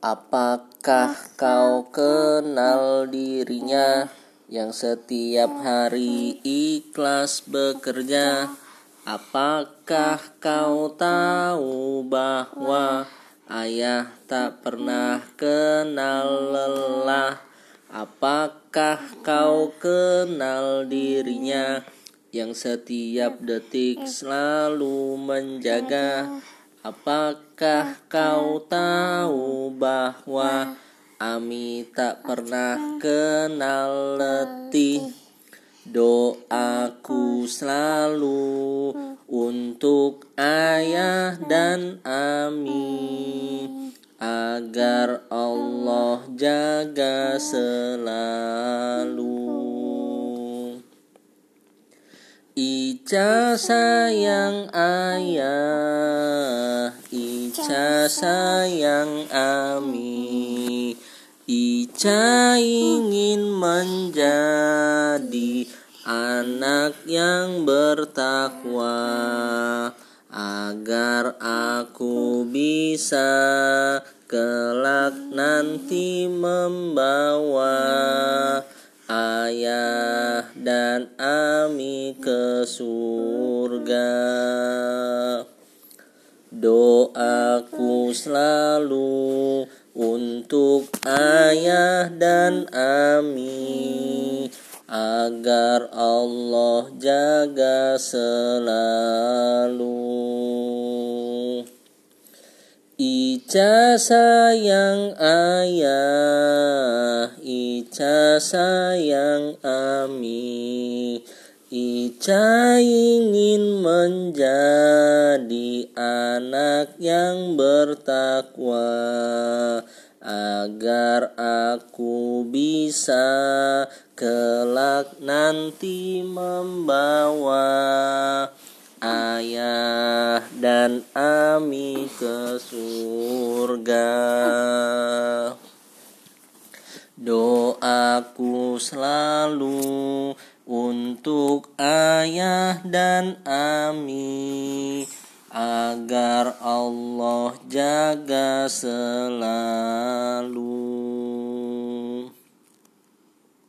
Apakah kau kenal dirinya? Yang setiap hari ikhlas bekerja? Apakah kau tahu bahwa ayah tak pernah kenal lelah? Apakah kau kenal dirinya? Yang setiap detik selalu menjaga? Apakah kau tahu bahwa Ami tak pernah kenal letih? Doaku selalu untuk ayah dan Ami. Agar Allah jaga selalu. Ica sayang ayah, Ica sayang Ami, Ica ingin menjadi anak yang bertakwa agar aku bisa kelak nanti membawa ayah dan Ami ke surga. Doaku selalu untuk ayah dan Ami agar Allah jaga selalu. Ica sayang ayah, Ica sayang Ami, Ica ingin menjadi anak yang bertakwa agar aku bisa kelak nanti membawa ayah dan Ami ke surga. Doaku selalu untuk ayah dan ami agar Allah jaga selalu.